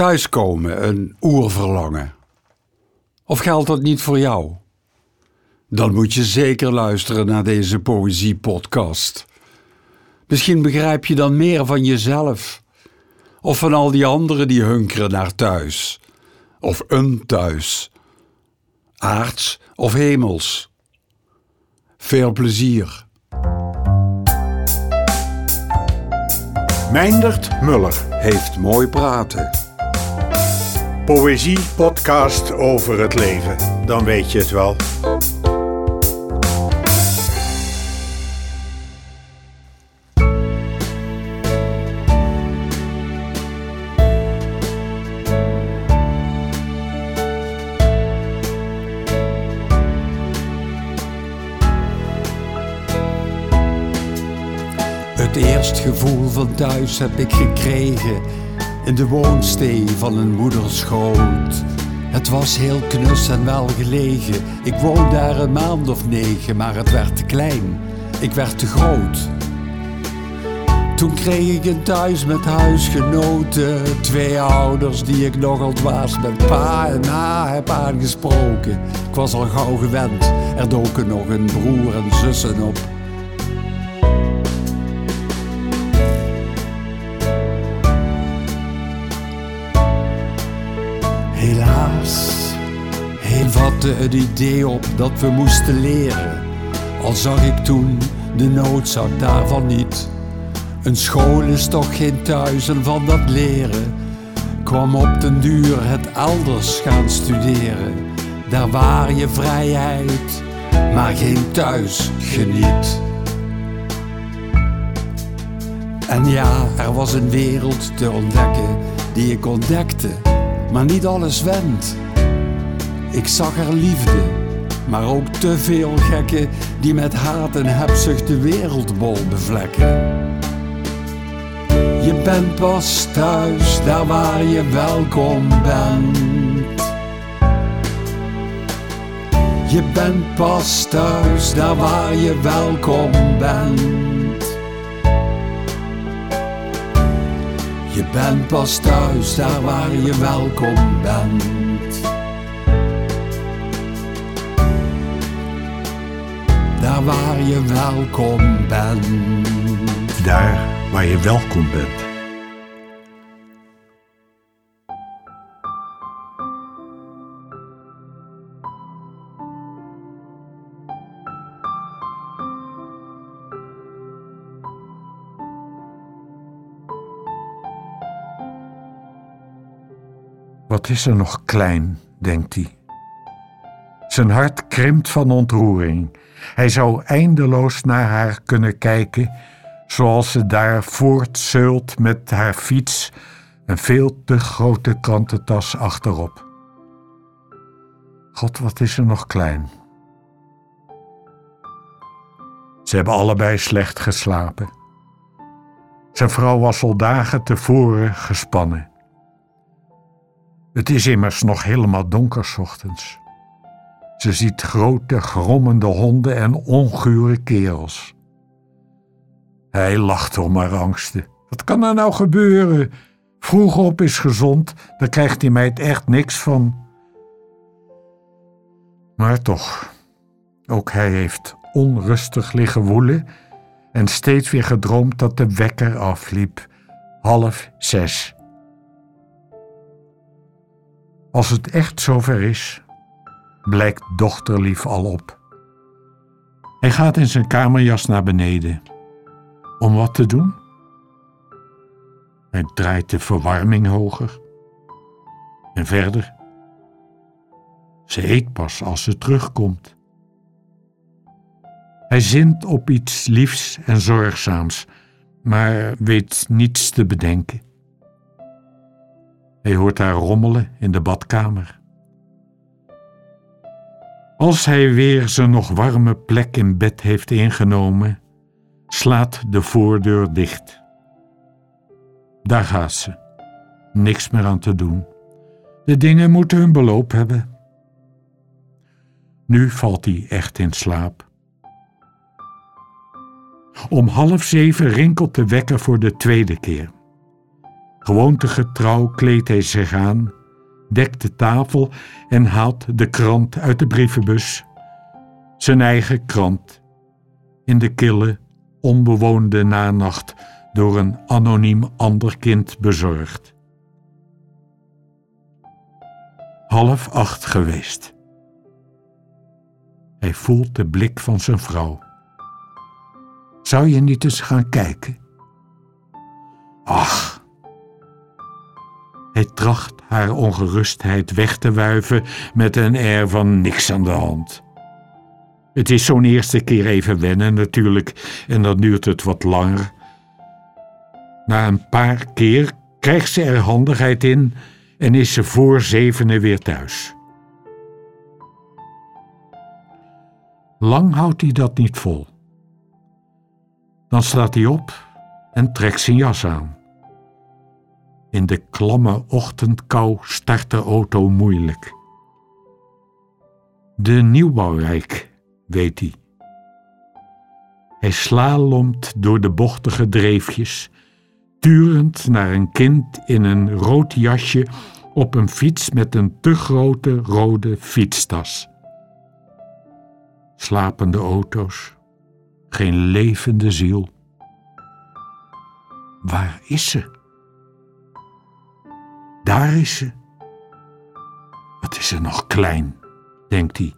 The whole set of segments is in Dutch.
Thuiskomen, een oerverlangen. Of geldt dat niet voor jou? Dan moet je zeker luisteren naar deze poëziepodcast. Misschien begrijp je dan meer van jezelf. Of van al die anderen die hunkeren naar thuis. Of een thuis. Aards of hemels. Veel plezier. Meindert Muller. Heeft mooi praten. Poëzie podcast over het leven. Dan weet je het wel. Het eerst gevoel van thuis heb ik gekregen in de woonstee van een moederschoot. Het was heel knus en wel gelegen. Ik woonde daar een maand of negen, maar het werd te klein. Ik werd te groot. Toen kreeg ik een thuis met huisgenoten. Twee ouders die ik nogal dwaas met pa en ma heb aangesproken. Ik was al gauw gewend. Er doken nog een broer en zussen op. vatte het idee op dat we moesten leren. Al zag ik toen de noodzaak daarvan niet. Een school is toch geen thuis en van dat leren kwam op den duur het elders gaan studeren. Daar waar je vrijheid, maar geen thuis geniet. En ja, er was een wereld te ontdekken die ik ontdekte, maar niet alles wendt. Ik zag er liefde, maar ook te veel gekken die met haat en hebzucht de wereldbol bevlekken. Je bent pas thuis daar waar je welkom bent. Je bent pas thuis daar waar je welkom bent. Je bent pas thuis daar waar je welkom bent. Daar waar je welkom bent. Daar waar je welkom bent. Wat is er nog klein, denkt hij. Zijn hart krimpt van ontroering. Hij zou eindeloos naar haar kunnen kijken, zoals ze daar voortzeult met haar fiets, een veel te grote krantentas achterop. God, wat is er nog klein. Ze hebben allebei slecht geslapen. Zijn vrouw was al dagen tevoren gespannen. Het is immers nog helemaal donker ochtends. Ze ziet grote, grommende honden en ongure kerels. Hij lacht om haar angsten. Wat kan er nou gebeuren? Vroeg op is gezond, daar krijgt die meid echt niks van. Maar toch, ook hij heeft onrustig liggen woelen en steeds weer gedroomd dat de wekker afliep. Half zes. Als het echt zover is, blijkt dochterlief al op. Hij gaat in zijn kamerjas naar beneden. Om wat te doen? Hij draait de verwarming hoger. En verder. Ze eet pas als ze terugkomt. Hij zint op iets liefs en zorgzaams, maar weet niets te bedenken. Hij hoort haar rommelen in de badkamer. Als hij weer zijn nog warme plek in bed heeft ingenomen, slaat de voordeur dicht. Daar gaat ze. Niks meer aan te doen. De dingen moeten hun beloop hebben. Nu valt hij echt in slaap. Om half zeven rinkelt de wekker voor de tweede keer. Gewoontegetrouw kleedt hij zich aan, dekt de tafel en haalt de krant uit de brievenbus. Zijn eigen krant. In de kille, onbewoonde nanacht door een anoniem ander kind bezorgd. Half acht geweest. Hij voelt de blik van zijn vrouw. Zou je niet eens gaan kijken? Hij tracht haar ongerustheid weg te wuiven met een air van niks aan de hand. Het is zo'n eerste keer even wennen natuurlijk en dan duurt het wat langer. Na een paar keer krijgt ze er handigheid in en is ze voor zevenen weer thuis. Lang houdt hij dat niet vol. Dan staat hij op en trekt zijn jas aan. In de klamme ochtendkou start de auto moeilijk. De nieuwbouwwijk, weet hij. Hij slalomt door de bochtige dreefjes, turend naar een kind in een rood jasje op een fiets met een te grote rode fietstas. Slapende auto's, geen levende ziel. Waar is ze? Daar is ze. Wat is ze nog klein, denkt hij.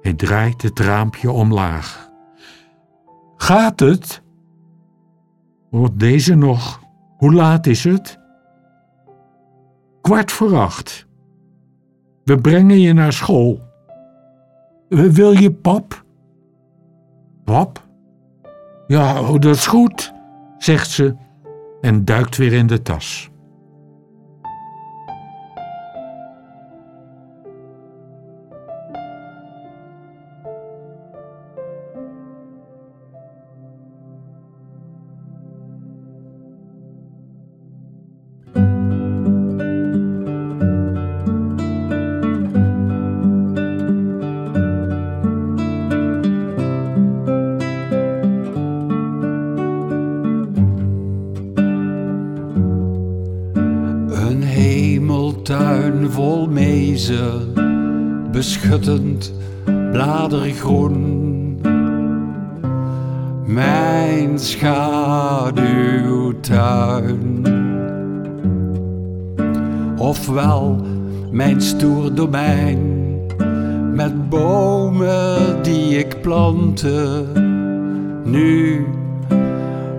Hij draait het raampje omlaag. Gaat het? Wordt deze nog? Hoe laat is het? Kwart voor acht. We brengen je naar school. Wil je pap? Pap? Ja, oh, dat is goed, zegt ze en duikt weer in de tas. Beschuttend bladergroen. Mijn schaduwtuin. Ofwel mijn stoer domein, met bomen die ik plantte, nu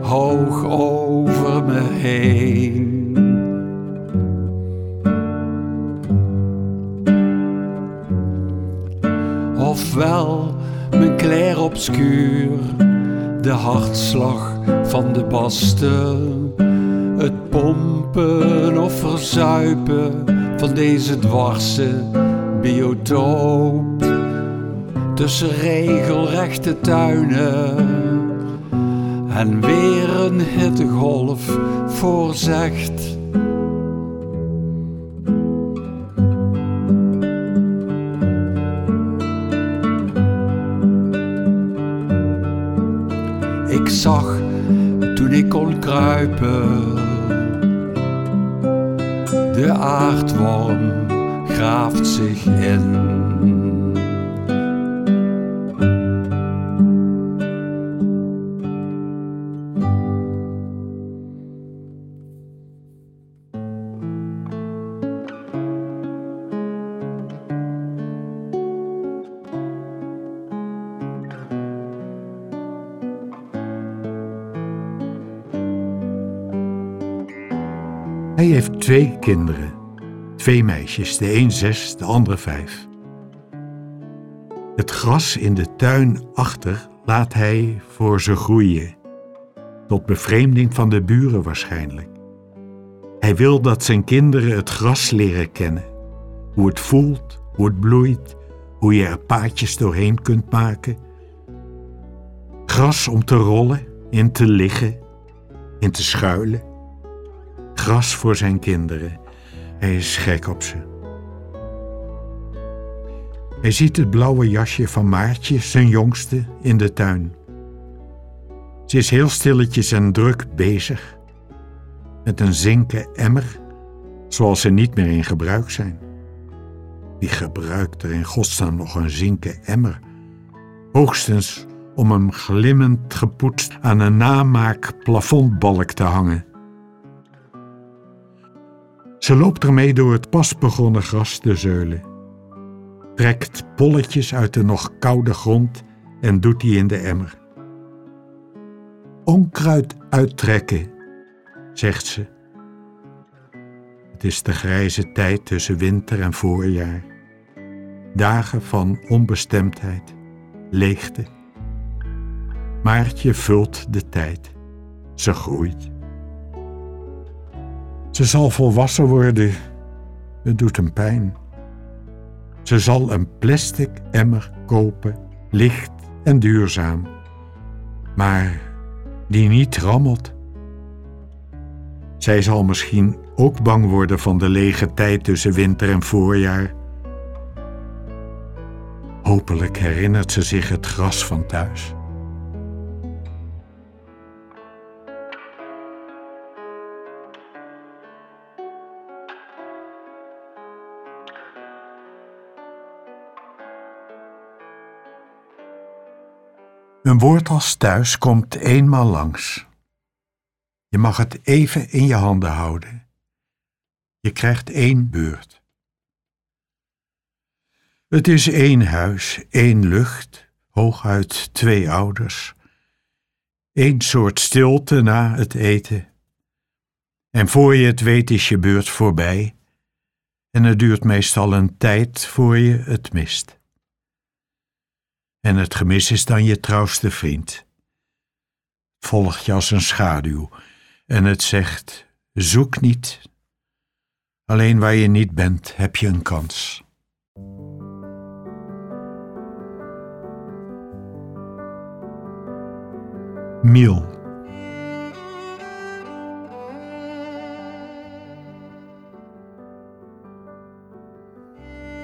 hoog over me heen. Ofwel mijn clair obscuur, de hartslag van de basten, het pompen of verzuipen van deze dwarse biotoop. Tussen regelrechte tuinen en weer een hittegolf voorzegt. Zag toen ik kon kruipen, de aardworm graaft zich in. Hij heeft twee kinderen. Twee meisjes, de een zes, de andere vijf. Het gras in de tuin achter laat hij voor ze groeien. Tot bevreemding van de buren waarschijnlijk. Hij wil dat zijn kinderen het gras leren kennen. Hoe het voelt, hoe het bloeit, hoe je er paadjes doorheen kunt maken. Gras om te rollen, in te liggen, in te schuilen gras voor zijn kinderen. Hij is gek op ze. Hij ziet het blauwe jasje van Maartje, zijn jongste, in de tuin. Ze is heel stilletjes en druk bezig. met een zinken emmer, zoals ze niet meer in gebruik zijn. Wie gebruikt er in godsnaam nog een zinken emmer? Hoogstens om hem glimmend gepoetst aan een namaak plafondbalk te hangen. Ze loopt ermee door het pas begonnen gras te zeulen, trekt polletjes uit de nog koude grond en doet die in de emmer. Onkruid uittrekken, zegt ze. Het is de grijze tijd tussen winter en voorjaar. Dagen van onbestemdheid, leegte. Maartje vult de tijd. Ze groeit. Ze zal volwassen worden. Het doet hem pijn. Ze zal een plastic emmer kopen, licht en duurzaam, maar die niet rammelt. Zij zal misschien ook bang worden van de lege tijd tussen winter en voorjaar. Hopelijk herinnert ze zich het gras van thuis. Een woord als thuis komt eenmaal langs. Je mag het even in je handen houden. Je krijgt één beurt. Het is één huis, één lucht, hooguit twee ouders. Eén soort stilte na het eten. En voor je het weet is je beurt voorbij. En het duurt meestal een tijd voor je het mist. En het gemis is dan je trouwste vriend. Volgt je als een schaduw en het zegt: zoek niet. Alleen waar je niet bent, heb je een kans. Miel.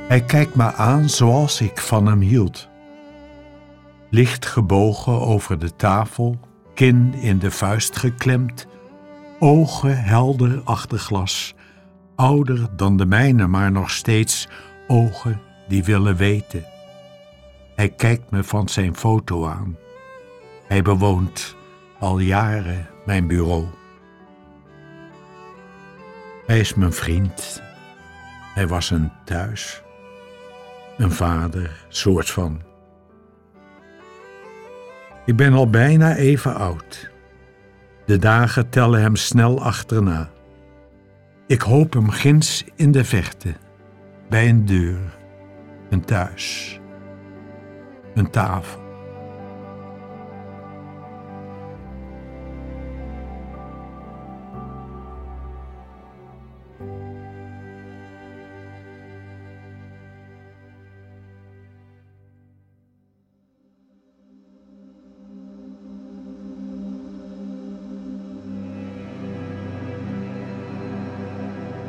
Hij kijkt me aan zoals ik van hem hield licht gebogen over de tafel, kin in de vuist geklemd, ogen helder achter glas, ouder dan de mijne, maar nog steeds ogen die willen weten. Hij kijkt me van zijn foto aan. Hij bewoont al jaren mijn bureau. Hij is mijn vriend. Hij was een thuis. Een vader, soort van. Ik ben al bijna even oud. De dagen tellen hem snel achterna. Ik hoop hem ginds in de verte, bij een deur, een thuis, een tafel.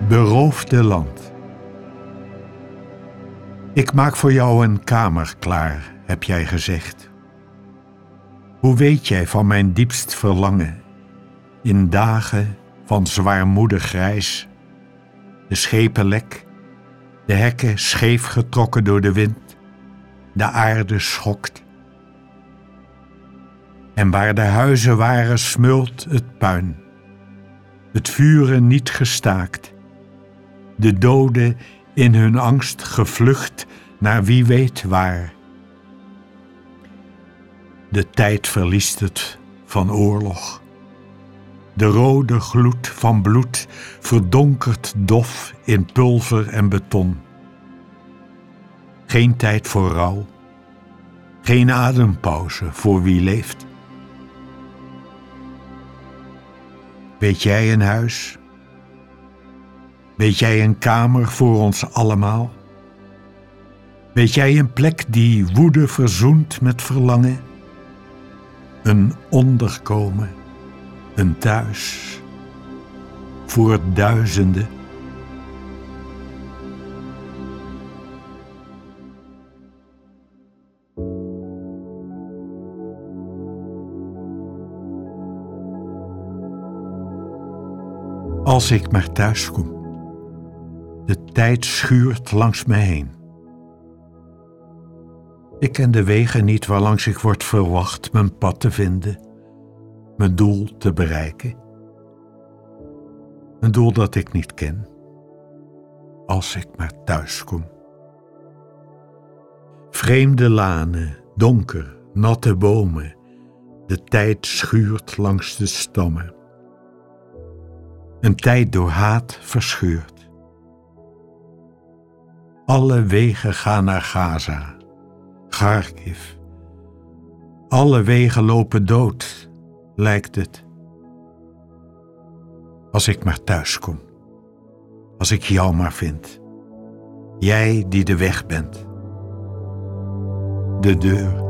Beroofde land. Ik maak voor jou een kamer klaar, heb jij gezegd. Hoe weet jij van mijn diepst verlangen, in dagen van zwaarmoedig grijs, de schepen lek, de hekken scheef getrokken door de wind, de aarde schokt. En waar de huizen waren smult het puin, het vuren niet gestaakt, de doden in hun angst gevlucht naar wie weet waar. De tijd verliest het van oorlog. De rode gloed van bloed verdonkert dof in pulver en beton. Geen tijd voor rouw, geen adempauze voor wie leeft. Weet jij een huis Weet jij een kamer voor ons allemaal? Weet jij een plek die woede verzoent met verlangen? Een onderkomen, een thuis, voor duizenden Als ik maar thuis kom. De tijd schuurt langs mij heen. Ik ken de wegen niet waarlangs ik word verwacht mijn pad te vinden, mijn doel te bereiken. Een doel dat ik niet ken, als ik maar thuis kom. Vreemde lanen, donker, natte bomen, de tijd schuurt langs de stammen. Een tijd door haat verscheurd. Alle wegen gaan naar Gaza, Kharkiv. Alle wegen lopen dood, lijkt het. Als ik maar thuis kom. Als ik jou maar vind. Jij die de weg bent. De deur.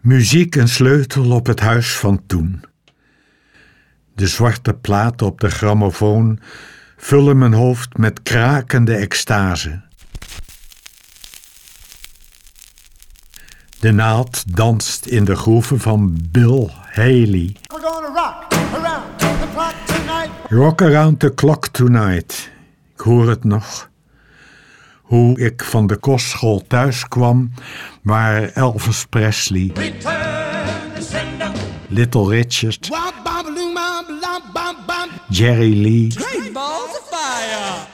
Muziek een sleutel op het huis van toen. De zwarte platen op de grammofoon vullen mijn hoofd met krakende extase. De naald danst in de groeven van Bill Haley. Rock around the clock tonight. Ik hoor het nog. Hoe ik van de kostschool thuis kwam, waar Elvis Presley, Little Richard, Jerry Lee,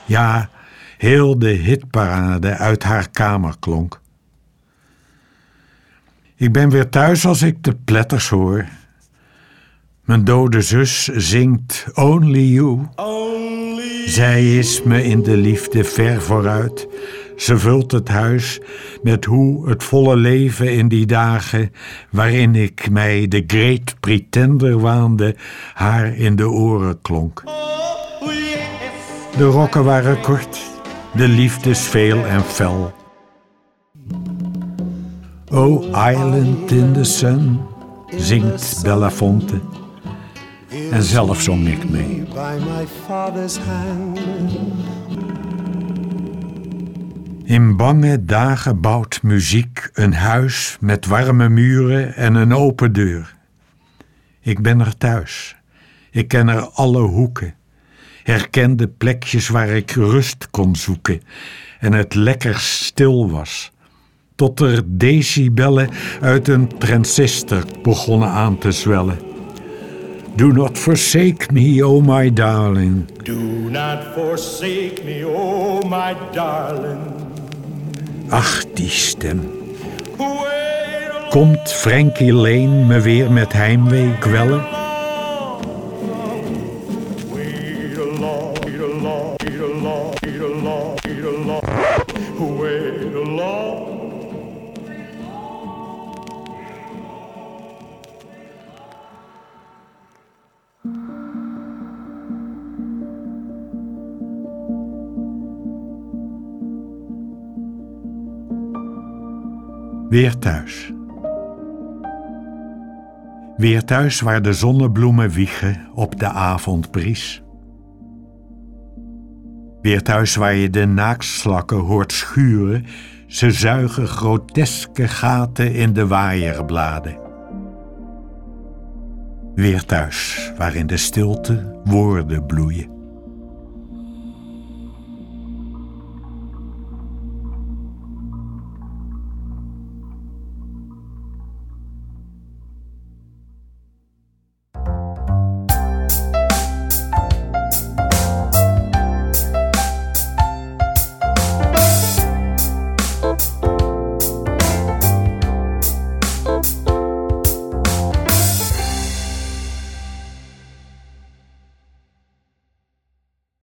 ja, heel de hitparade uit haar kamer klonk. Ik ben weer thuis als ik de pletters hoor. Mijn dode zus zingt Only You. Zij is me in de liefde ver vooruit. Ze vult het huis met hoe het volle leven in die dagen waarin ik mij de great pretender waande, haar in de oren klonk. De rokken waren kort, de liefdes veel en fel. Oh, island in the sun, zingt Belafonte. En zelf zong ik mee. In bange dagen bouwt muziek een huis met warme muren en een open deur. Ik ben er thuis. Ik ken er alle hoeken. Herken de plekjes waar ik rust kon zoeken en het lekker stil was. Tot er decibellen uit een transistor begonnen aan te zwellen. Do not forsake me, oh my darling. Do not forsake me, oh my darling. Ach, die stem. Komt Frankie Lane me weer met heimwee kwellen? Weer thuis. Weer thuis waar de zonnebloemen wiegen op de avondbries. Weer thuis waar je de naaktslakken hoort schuren, ze zuigen groteske gaten in de waaierbladen. Weer thuis waar in de stilte woorden bloeien.